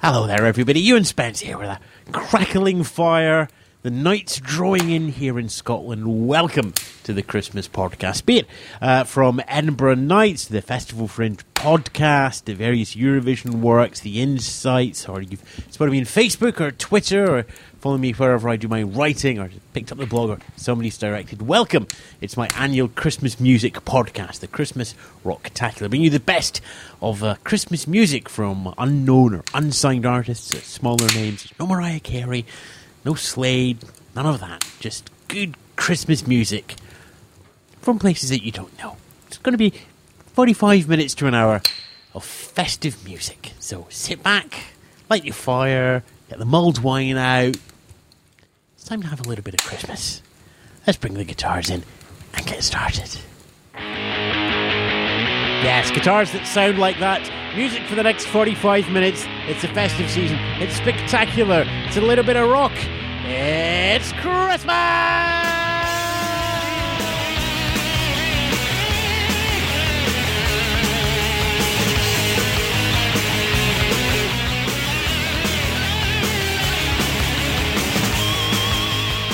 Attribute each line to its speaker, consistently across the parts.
Speaker 1: Hello there, everybody. Ewan Spence here with a crackling fire. The night's drawing in here in Scotland. Welcome to the Christmas podcast, be it uh, from Edinburgh Nights, the Festival Fringe podcast, the various Eurovision works, the insights, or you've spotted me on Facebook or Twitter or follow me wherever I do my writing or picked up the blog or somebody's directed. Welcome. It's my annual Christmas music podcast, the Christmas Rocktacular, bringing you the best of uh, Christmas music from unknown or unsigned artists, smaller names. No Mariah Carey, no Slade, none of that. Just good Christmas music from places that you don't know. It's going to be 45 minutes to an hour of festive music. So sit back, light your fire, get the mulled wine out. It's time to have a little bit of Christmas. Let's bring the guitars in and get started. Yes, guitars that sound like that. Music for the next 45 minutes. It's a festive season. It's spectacular. It's a little bit of rock. It's Christmas!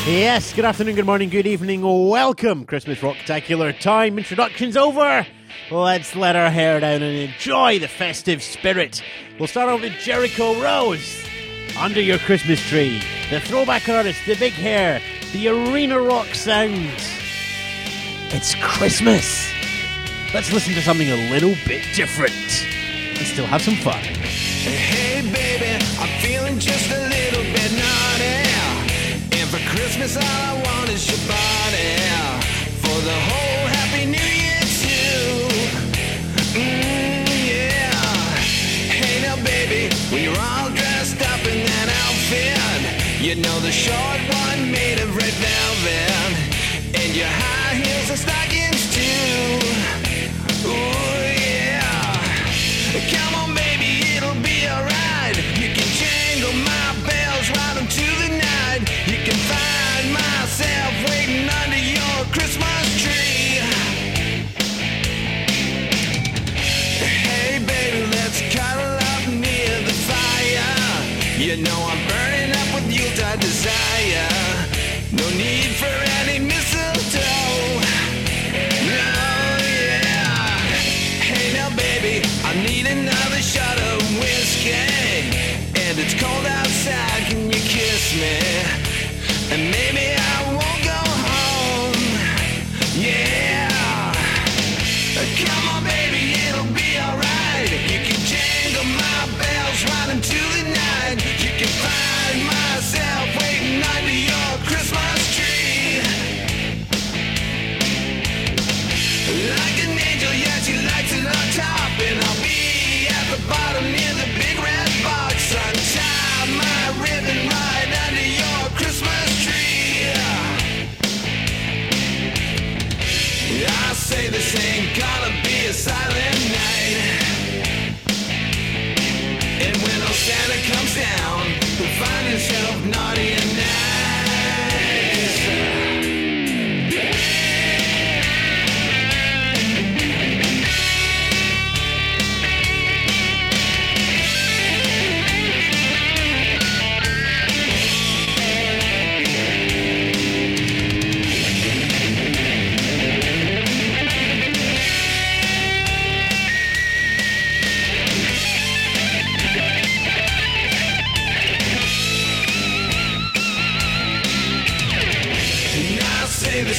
Speaker 1: Yes, good afternoon, good morning, good evening, welcome. Christmas Rocktacular time. Introductions over. Let's let our hair down and enjoy the festive spirit. We'll start off with Jericko Rose. Under your Christmas tree. The throwback artist, the big hair, the arena rock sound. It's Christmas. Let's listen to something a little bit different and still have some fun.
Speaker 2: Hey baby, I'm feeling just a little bit naughty. And for Christmas, all I want is your body. For the whole when you're all dressed up in that outfit, you know the short one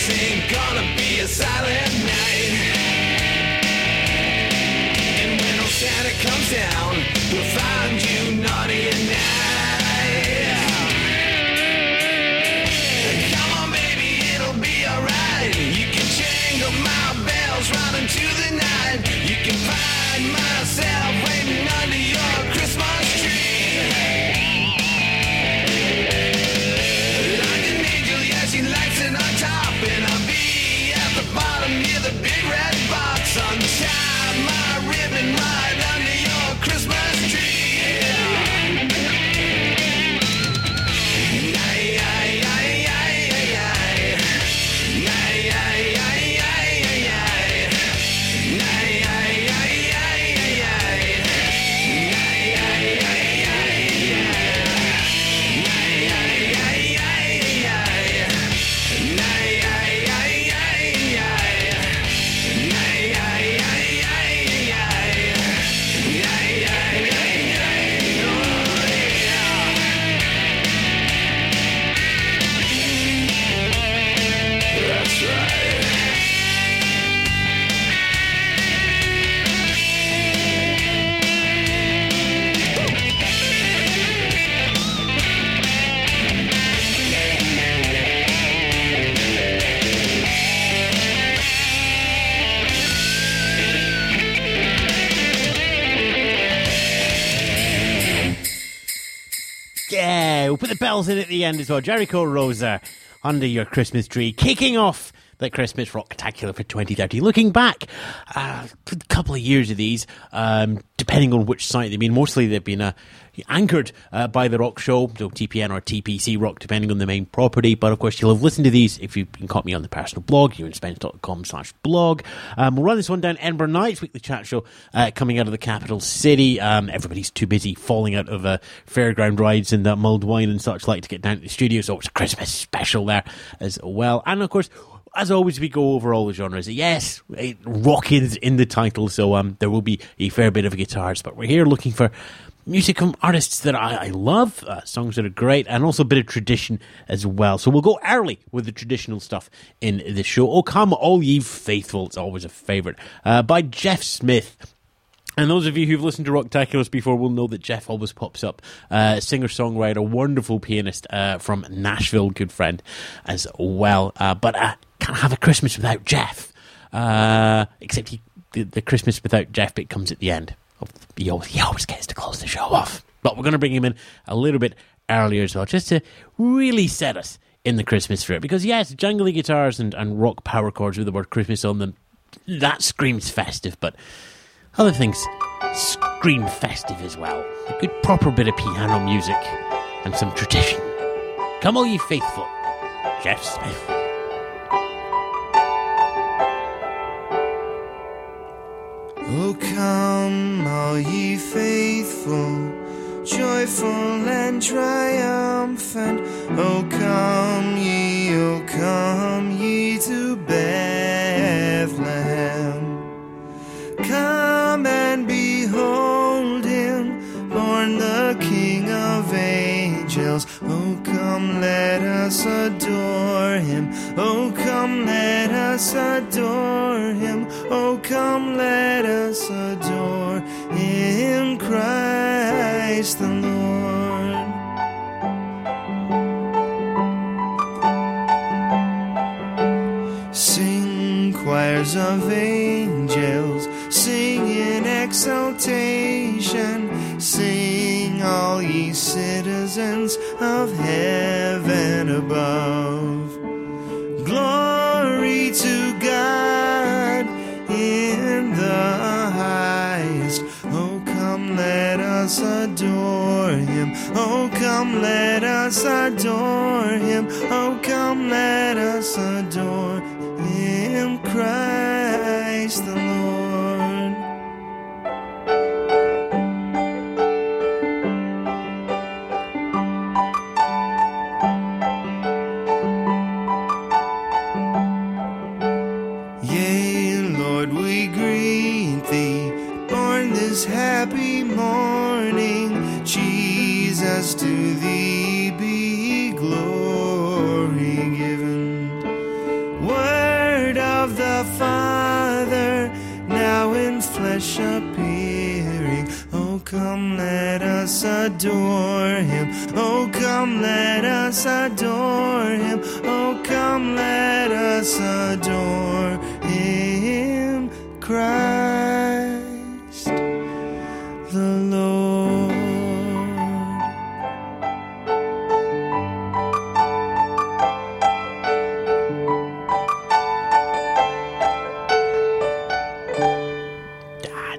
Speaker 2: ain't gonna be a silent bells
Speaker 1: in at the end as well. Jericko Rosa under your Christmas tree, kicking off the Christmas Rocktacular for 2030. Looking back, uh, a couple of years of these, um, depending on which site they've been. Mostly they've been uh, anchored uh, by the Rock Show, so TPN or TPC Rock, depending on the main property. But of course, you'll have listened to these if you've been caught me on the personal blog, ewanspence.com slash blog. Um, we'll run this one down Edinburgh Nights, weekly chat show uh, coming out of the capital city. Um, everybody's too busy falling out of uh, fairground rides and uh, mulled wine and such like to get down to the studio, so it's a Christmas special there as well. And of course, as always, we go over all the genres. Yes, rock is in the title, so um, there will be a fair bit of guitars, but we're here looking for music from artists that I, I love, uh, songs that are great, and also a bit of tradition as well. So we'll go early with the traditional stuff in the show. Oh, come all ye faithful, it's always a favourite, uh, by Geoff Smith. And those of you who've listened to Rocktaculars before will know that Geoff always pops up. Uh, Singer songwriter, wonderful pianist uh, from Nashville, good friend as well. Uh, but I can't have a Christmas without Geoff. Uh, except he, the, the, Christmas without Geoff bit comes at the end. He always, he always gets to close the show off. But we're going to bring him in a little bit earlier as well, just to really set us in the Christmas spirit. Because, yes, jangly guitars and, and rock power chords with the word Christmas on them, that screams festive, but other things scream festive as well. A good proper bit of piano music and some tradition. Come all ye faithful, Geoff Smith.
Speaker 3: Oh, come, all ye faithful, joyful and triumphant. Oh, come ye, oh, come ye to Bethlehem. Come and behold him, born the King of angels. Oh, come, let us adore him. Oh, come, let us adore him. Oh, come, let us adore him, Christ the Lord. Sing choirs of angels, of heaven above. Glory to God in the highest. Oh, come, let us adore him. Oh, come, let us adore him. Oh, come, let us this happy morning. Jesus, to thee be glory given. Word of the Father, now in flesh appearing. Oh, come, let us adore him. Oh, come, let us adore him. Oh, come, let us adore him, Christ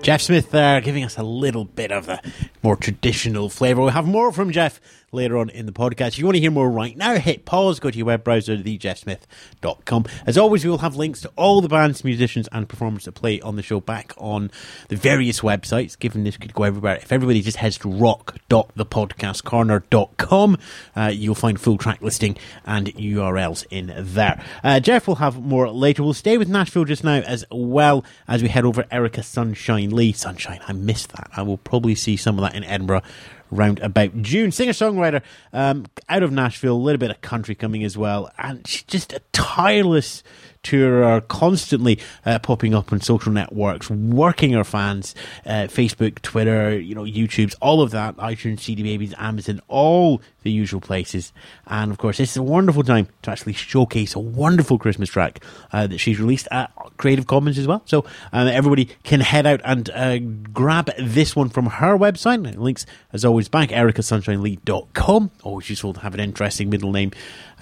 Speaker 1: Geoff Smith there giving us a little bit of a more traditional flavour. We'll have more from Geoff later on in the podcast. If you want to hear more right now, hit pause, go to your web browser, thejeffsmith.com. As always, we will have links to all the bands, musicians, and performers that play on the show back on the various websites, given this could go everywhere. If everybody just heads to rock.thepodcastcorner.com, uh, you'll find full track listing and URLs in there. Uh, Geoff will have more later. We'll stay with Nashville just now as well as we head over Erica Sunshine Lee. Sunshine, I missed that. I will probably see some of that in Edinburgh round about June. Singer songwriter um, out of Nashville, a little bit of country coming as well, and she's just a tireless tourer, constantly uh, popping up on social networks, working her fans, uh, Facebook, Twitter, you know, YouTube's, all of that, iTunes, CD Babies, Amazon, all the usual places. And of course, this is a wonderful time to actually showcase a wonderful Christmas track uh, that she's released at Creative Commons as well. So um, everybody can head out and uh, grab this one from her website. Links, as always, back, ericasunshinelee.com. Always useful to have an interesting middle name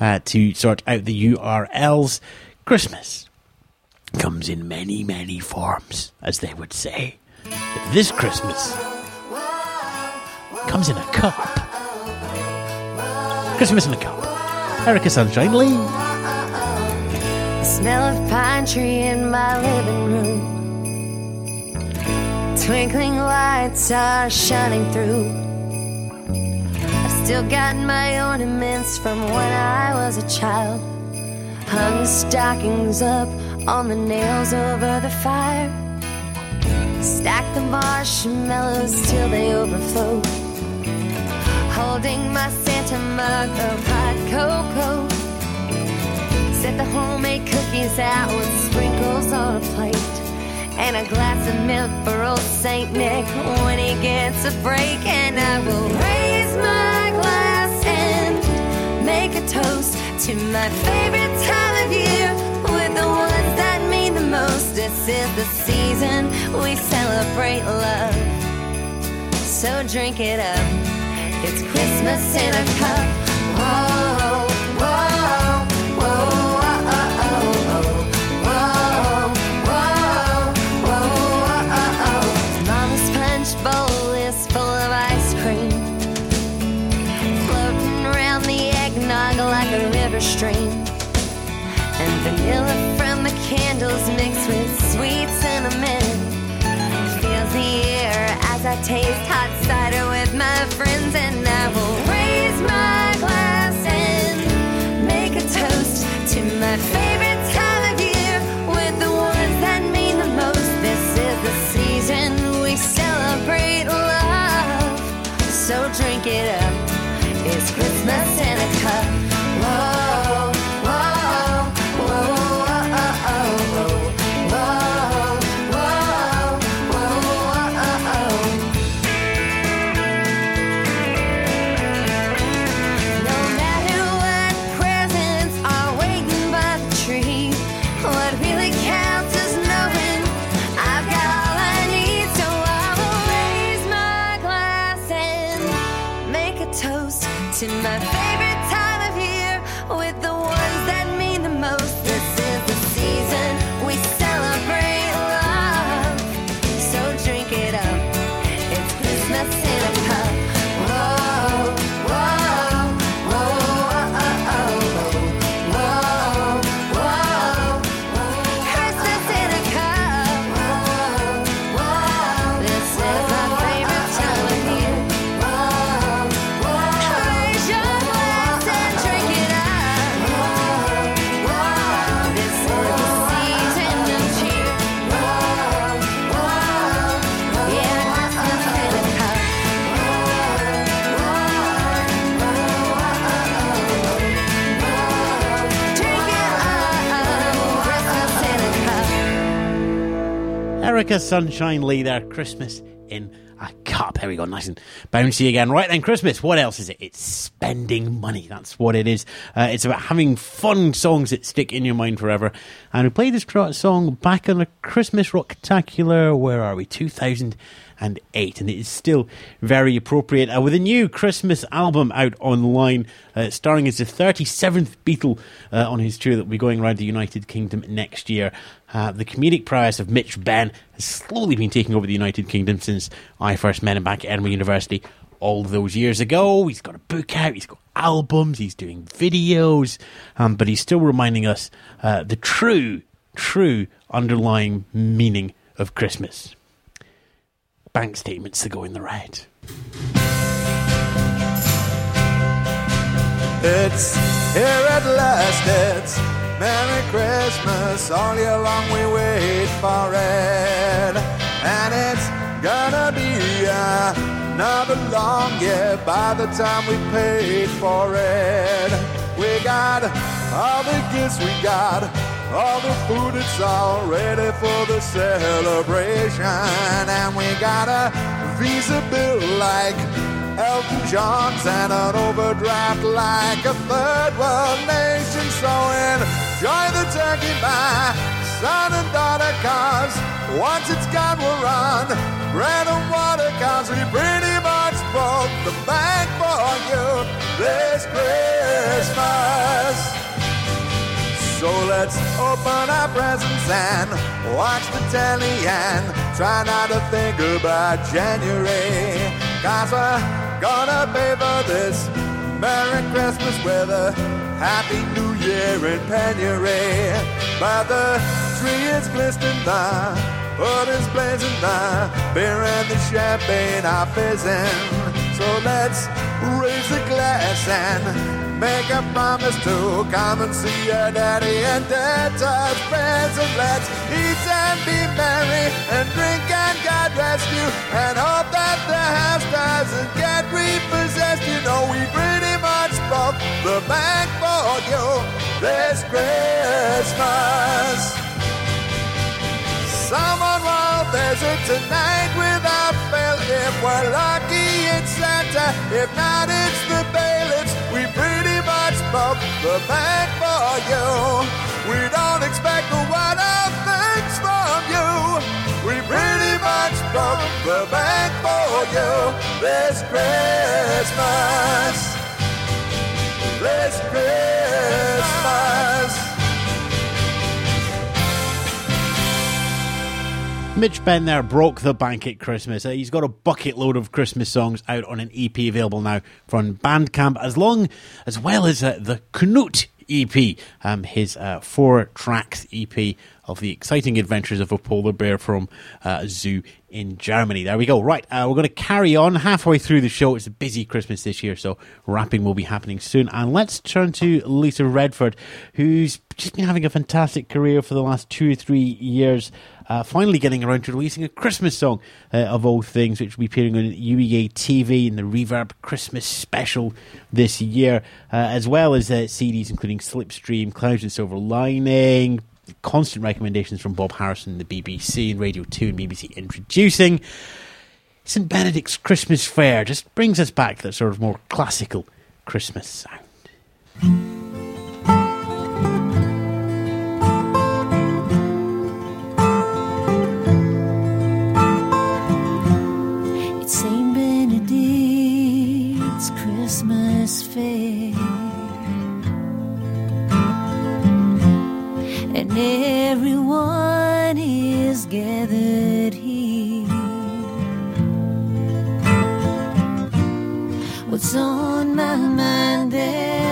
Speaker 1: uh, to sort out the URLs. Christmas comes in many, many forms, as they would say. But this Christmas comes in a cup. Christmas in a cup. Erica Sunshine Lee.
Speaker 4: The smell of pine tree in my living room. Twinkling lights are shining through. I've still got my ornaments from when I was a child. Hung the stockings up on the nails over the fire. Stack the marshmallows till they overflow. Holding my Santa mug of hot cocoa. Set the homemade cookies out with sprinkles on a plate. And a glass of milk for old Saint Nick when he gets a break. And I will raise my glass and make a toast to my favorite time of year with the ones that mean the most. This is the season we celebrate love. So drink it up. It's Christmas in a cup. From the candles mixed with sweet cinnamon the air as I taste hot cider with my friends, and I will raise my glass and make a toast to my favorite time of year with the ones that mean the most. This is the season we celebrate love, so drink it up. It's Christmas in a cup. Cup.
Speaker 1: Erica Sunshine Lee there. Christmas in a cup. There we go. Nice and bouncy again. Right then, Christmas. What else is it? It's spending money. That's what it is. Uh, it's about having fun songs that stick in your mind forever. And we played this song back on a Christmas Rocktacular. Where are we? 2008. And 8. And it is still very appropriate. Uh, with a new Christmas album out online, uh, starring as the 37th Beatle uh, on his tour that will be going around the United Kingdom next year. Uh, the comedic prowess of Mitch Benn has slowly been taking over the United Kingdom since I first met him back at Edinburgh University all those years ago. He's got a book out, he's got albums, he's doing videos, um, but he's still reminding us uh, the true, true underlying meaning of Christmas. Bank statements to go in the red.
Speaker 5: It's here at last, it's Merry Christmas. All year long we wait for it. And it's gonna be another long year by the time we paid for it. We got all the gifts we got, all the food, it's all ready for the celebration. And we got a Visa bill like Elton John's and an overdraft like a third world nation. So enjoy the turkey by son and daughter cause once it's gone we'll run. Bread and water cause we pretty much broke the bank for you this Christmas. So let's open our presents and watch the telly and try not to think about January. Cause we're gonna pay for this Merry Christmas with a Happy New Year in penury. But the tree is glistening, the wood is blazing, the beer and the champagne are fizzing. So let's raise a glass and make a promise to come and see your daddy and dad touch friends and let's eat and be merry and drink and God rest you and hope that the house doesn't get repossessed. You know we pretty much broke the bank for you this Christmas. Someone will visit tonight without fail. If we're lucky, it's Santa. If not, it's the bailiffs. We pretty much broke the bank for you. We don't expect a lot of things from you. We pretty much broke the bank for you this Christmas. This Christmas.
Speaker 1: Mitch Benn there broke the bank at Christmas. Uh, he's got a bucket load of Christmas songs out on an EP available now from Bandcamp, as long as well as uh, the Knut EP, um, his uh, four tracks EP of the exciting adventures of a polar bear from uh, a zoo in Germany. There we go. Right, uh, we're going to carry on halfway through the show. It's a busy Christmas this year, so wrapping will be happening soon. And let's turn to Lisa Redford, who's just been having a fantastic career for the last two or three years. Uh, finally getting around to releasing a Christmas song uh, of all things, which will be appearing on UEA TV in the Reverb Christmas special this year, uh, as well as uh, CDs including Slipstream, Clouds and Silver Lining, constant recommendations from Bob Harrison, the BBC, and Radio 2 and BBC introducing St. Benedict's Christmas Fair. Just brings us back to that sort of more classical Christmas sound.
Speaker 6: Everyone is gathered here. What's on my mind, they'll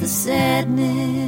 Speaker 6: the sadness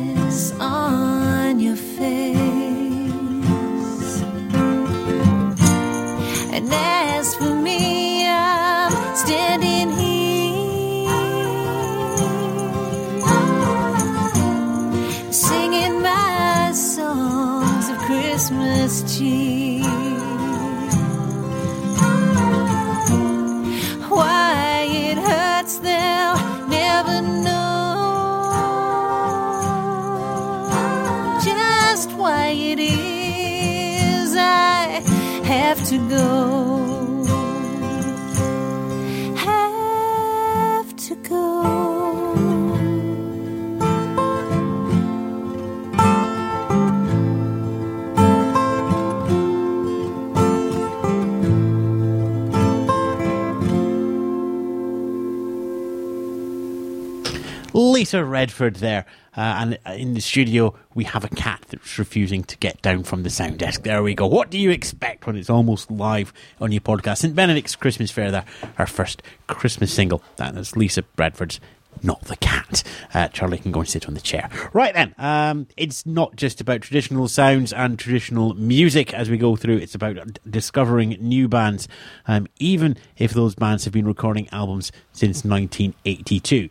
Speaker 1: Lisa Redford there. Uh, and uh, in the studio, we have a cat that's refusing to get down from the sound desk. There we go. What do you expect when it's almost live on your podcast? St. Benedict's Christmas Fair, there, our first Christmas single. That is Lisa Redford's not the cat. Uh, Charlie can go and sit on the chair. Right then, um, it's not just about traditional sounds and traditional music as we go through. It's about discovering new bands, um, even if those bands have been recording albums since 1982.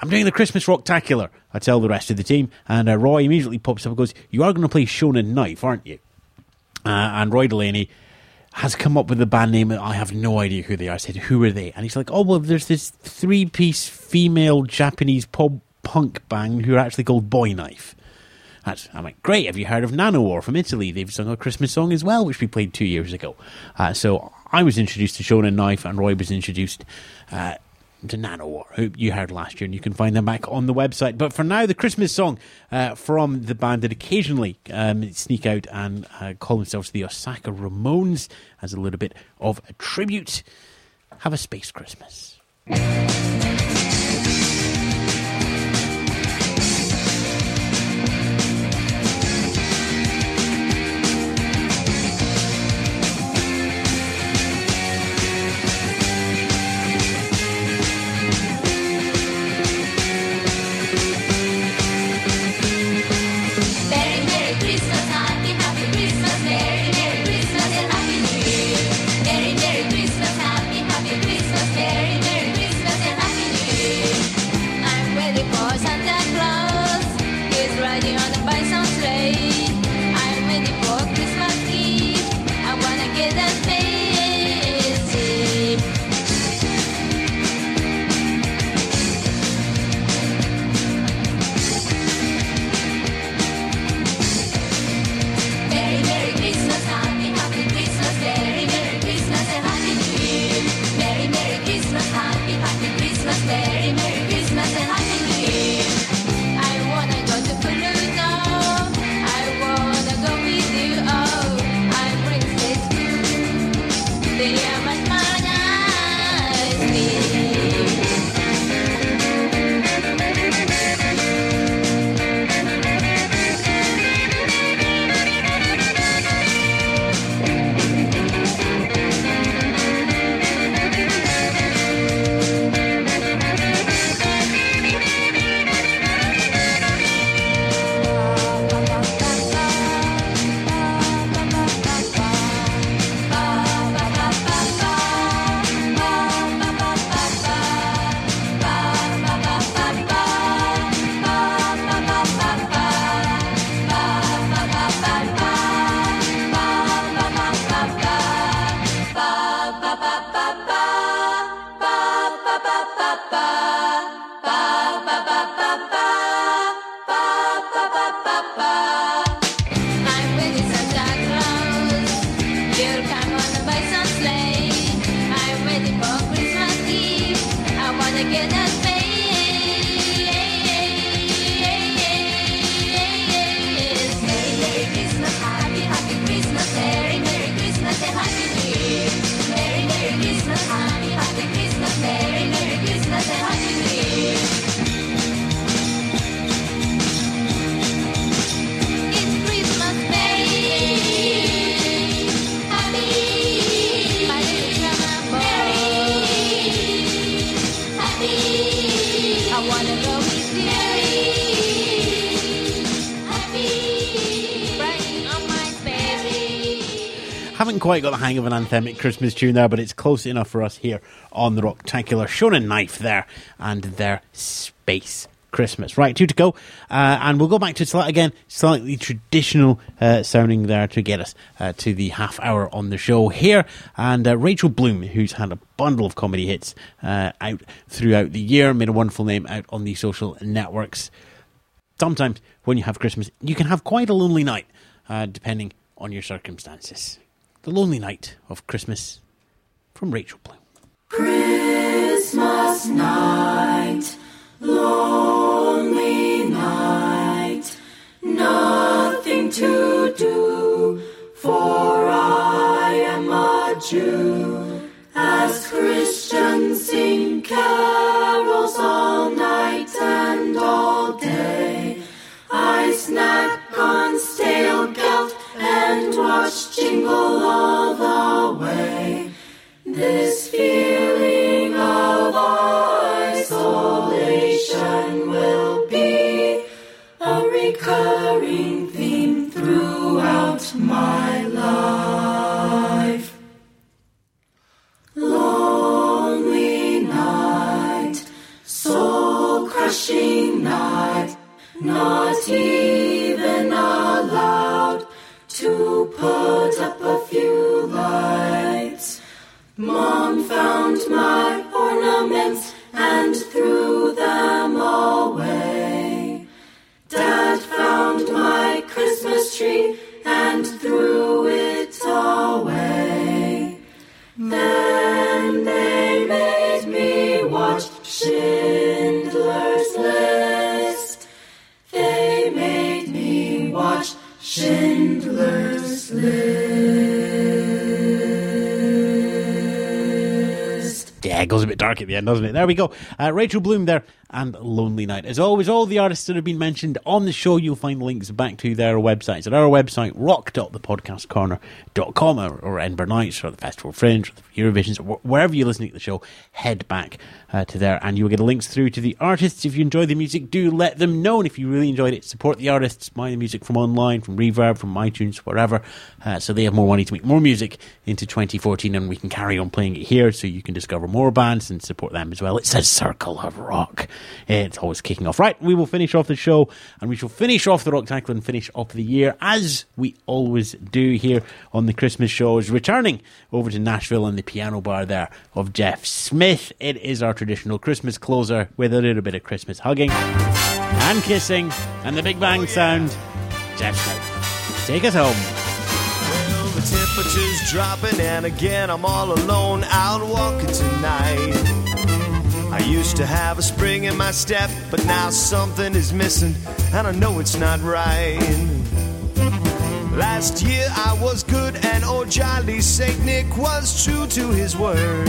Speaker 1: I'm doing the Christmas Rocktacular. I tell the rest of the team, and uh, Roy immediately pops up and goes, "You are going to play Shonen Knife, aren't you?" Uh, and Roy Delaney has come up with a band name. I have no idea who they are. I said, "Who are they?" And he's like, "Oh well, there's this three-piece female Japanese pop punk band who are actually called Boy Knife." That's, I'm like, great. Have you heard of Nanowar from Italy? They've sung a Christmas song as well, which we played two years ago. Uh, so I was introduced to Shonen Knife, and Roy was introduced uh, to Nanowar, who you heard last year, and you can find them back on the website. But for now, the Christmas song uh, from the band that occasionally um, sneak out and uh, call themselves the Osaka Ramones as a little bit of a tribute. Have a space Christmas.
Speaker 6: I
Speaker 1: Haven't quite got the hang of an anthemic Christmas tune there, but it's close enough for us here on the Rocktacular. Shonen Knife there, and their Space Christmas. Right, two to go. Uh, and we'll go back to sli- again, slightly traditional uh, sounding there to get us uh, to the half hour on the show here. And uh, Rachel Bloom, who's had a bundle of comedy hits uh, out throughout the year, made a wonderful name out on the social networks. Sometimes when you have Christmas, you can have quite a lonely night, uh, depending on your circumstances. The Lonely Night of Christmas from Rachel Bloom.
Speaker 7: Christmas night, lonely night, nothing to do, for I am a Jew. As Christians
Speaker 1: dark at the end, doesn't it? There we go. Uh, Rachel Bloom there and Lonely Night. As always, all the artists that have been mentioned on the show, you'll find links back to their websites at our website, rock.thepodcastcorner.com or, or Edinburgh Nights or the Festival Fringe or the Eurovisions or wherever you're listening to the show, head back uh, to there and you'll get links through to the artists. If you enjoy the music, do let them know. And if you really enjoyed it, support the artists, buy the music from online, from Reverb, from iTunes, wherever, uh, so they have more money to make more music into 2014 and we can carry on playing it here so you can discover more bands and support them as well. It's a circle of rock. It's always kicking off. Right, we will finish off the show and we shall finish off the Rock Tackle and finish off the year as we always do here on the Christmas shows. Returning over to Nashville and the piano bar there of Geoff Smith. It is our traditional Christmas closer with a little bit of Christmas hugging and kissing and the Big Bang oh, sound. Geoff Smith, take us home.
Speaker 3: Dropping, and again I'm all alone out walking tonight. I used to have a spring in my step, but now something is missing, and I know it's not right. Last year I was good, and old jolly Saint Nick was true to his word.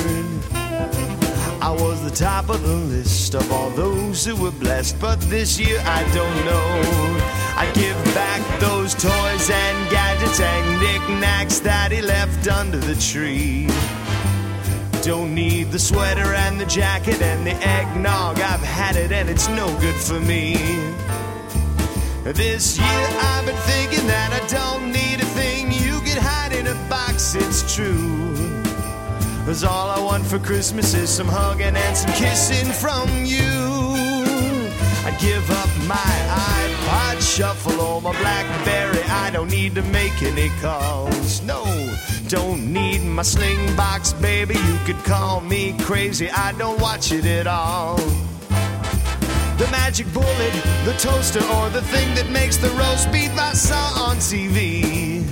Speaker 3: I was the top of the list of all those who were blessed, but this year I don't know. I give back those toys and gadgets and knickknacks that he left under the tree. Don't need the sweater and the jacket and the eggnog. I've had it and it's no good for me. This year I've been thinking that I don't need a thing you can hide in a box, it's true. Cause all I want for Christmas is some hugging and some kissing from you. I'd give up my iPod shuffle or my Blackberry. I don't need to make any calls. No, don't need my Slingbox, baby. You could call me crazy. I don't watch it at all. The magic bullet, the toaster, or the thing that makes the roast beef I saw on TV.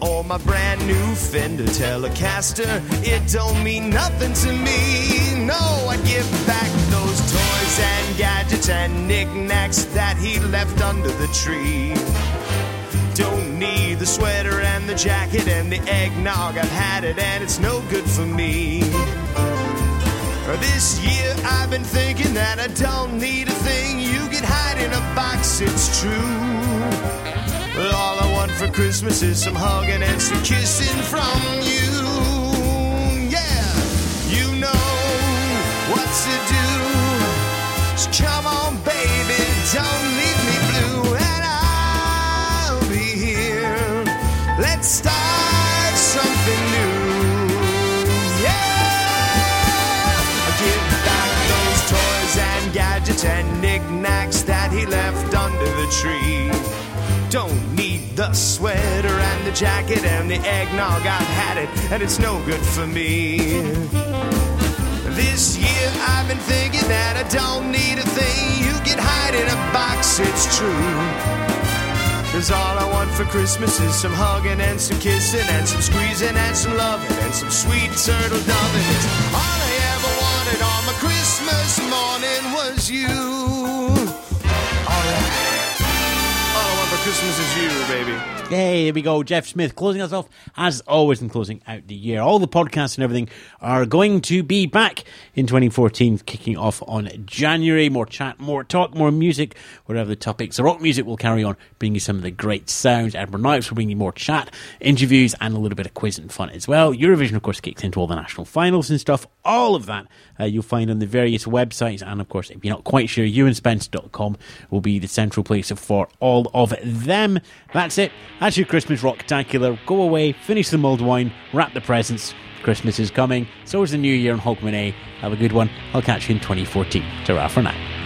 Speaker 3: Or my brand new Fender Telecaster, it don't mean nothing to me. No, I give back those toys and gadgets and knickknacks that he left under the tree. Don't need the sweater and the jacket and the eggnog. I've had it and it's no good for me. This year I've been thinking that I don't need a thing you can hide in a box, it's true. All I want for Christmas is some hugging and some kissing from you. Yeah, you know what to do. Come on, baby, don't leave me blue, and I'll be here. Let's start something new. Yeah, give back those toys and gadgets and knickknacks that he left under the tree. Don't need the sweater and the jacket and the eggnog. I've had it, and it's no good for me. This year I've been thinking that I don't need a thing you can hide in a box, it's true. Cause all I want for Christmas is some hugging and some kissing and some squeezing and some loving and some sweet turtle doving. It's all I ever wanted on my Christmas morning was you. Christmas is you, baby.
Speaker 1: Hey, here we go. Geoff Smith closing us off as always and closing out the year. All the podcasts and everything are going to be back in 2014, kicking off on January. More chat, more talk, more music, whatever the topics. The rock music will carry on, bringing you some of the great sounds. Edinburgh Nights will bring you more chat, interviews, and a little bit of quiz and fun as well. Eurovision, of course, kicks into all the national finals and stuff All of that uh, you'll find on the various websites. And of course, if you're not quite sure, ewanspence.com will be the central place for all of them. That's it. That's your Christmas Rocktacular. Go away, finish the mulled wine, wrap the presents. Christmas is coming. So is the new year in Hogmanay. Have a good one. I'll catch you in 2014. Ta for now.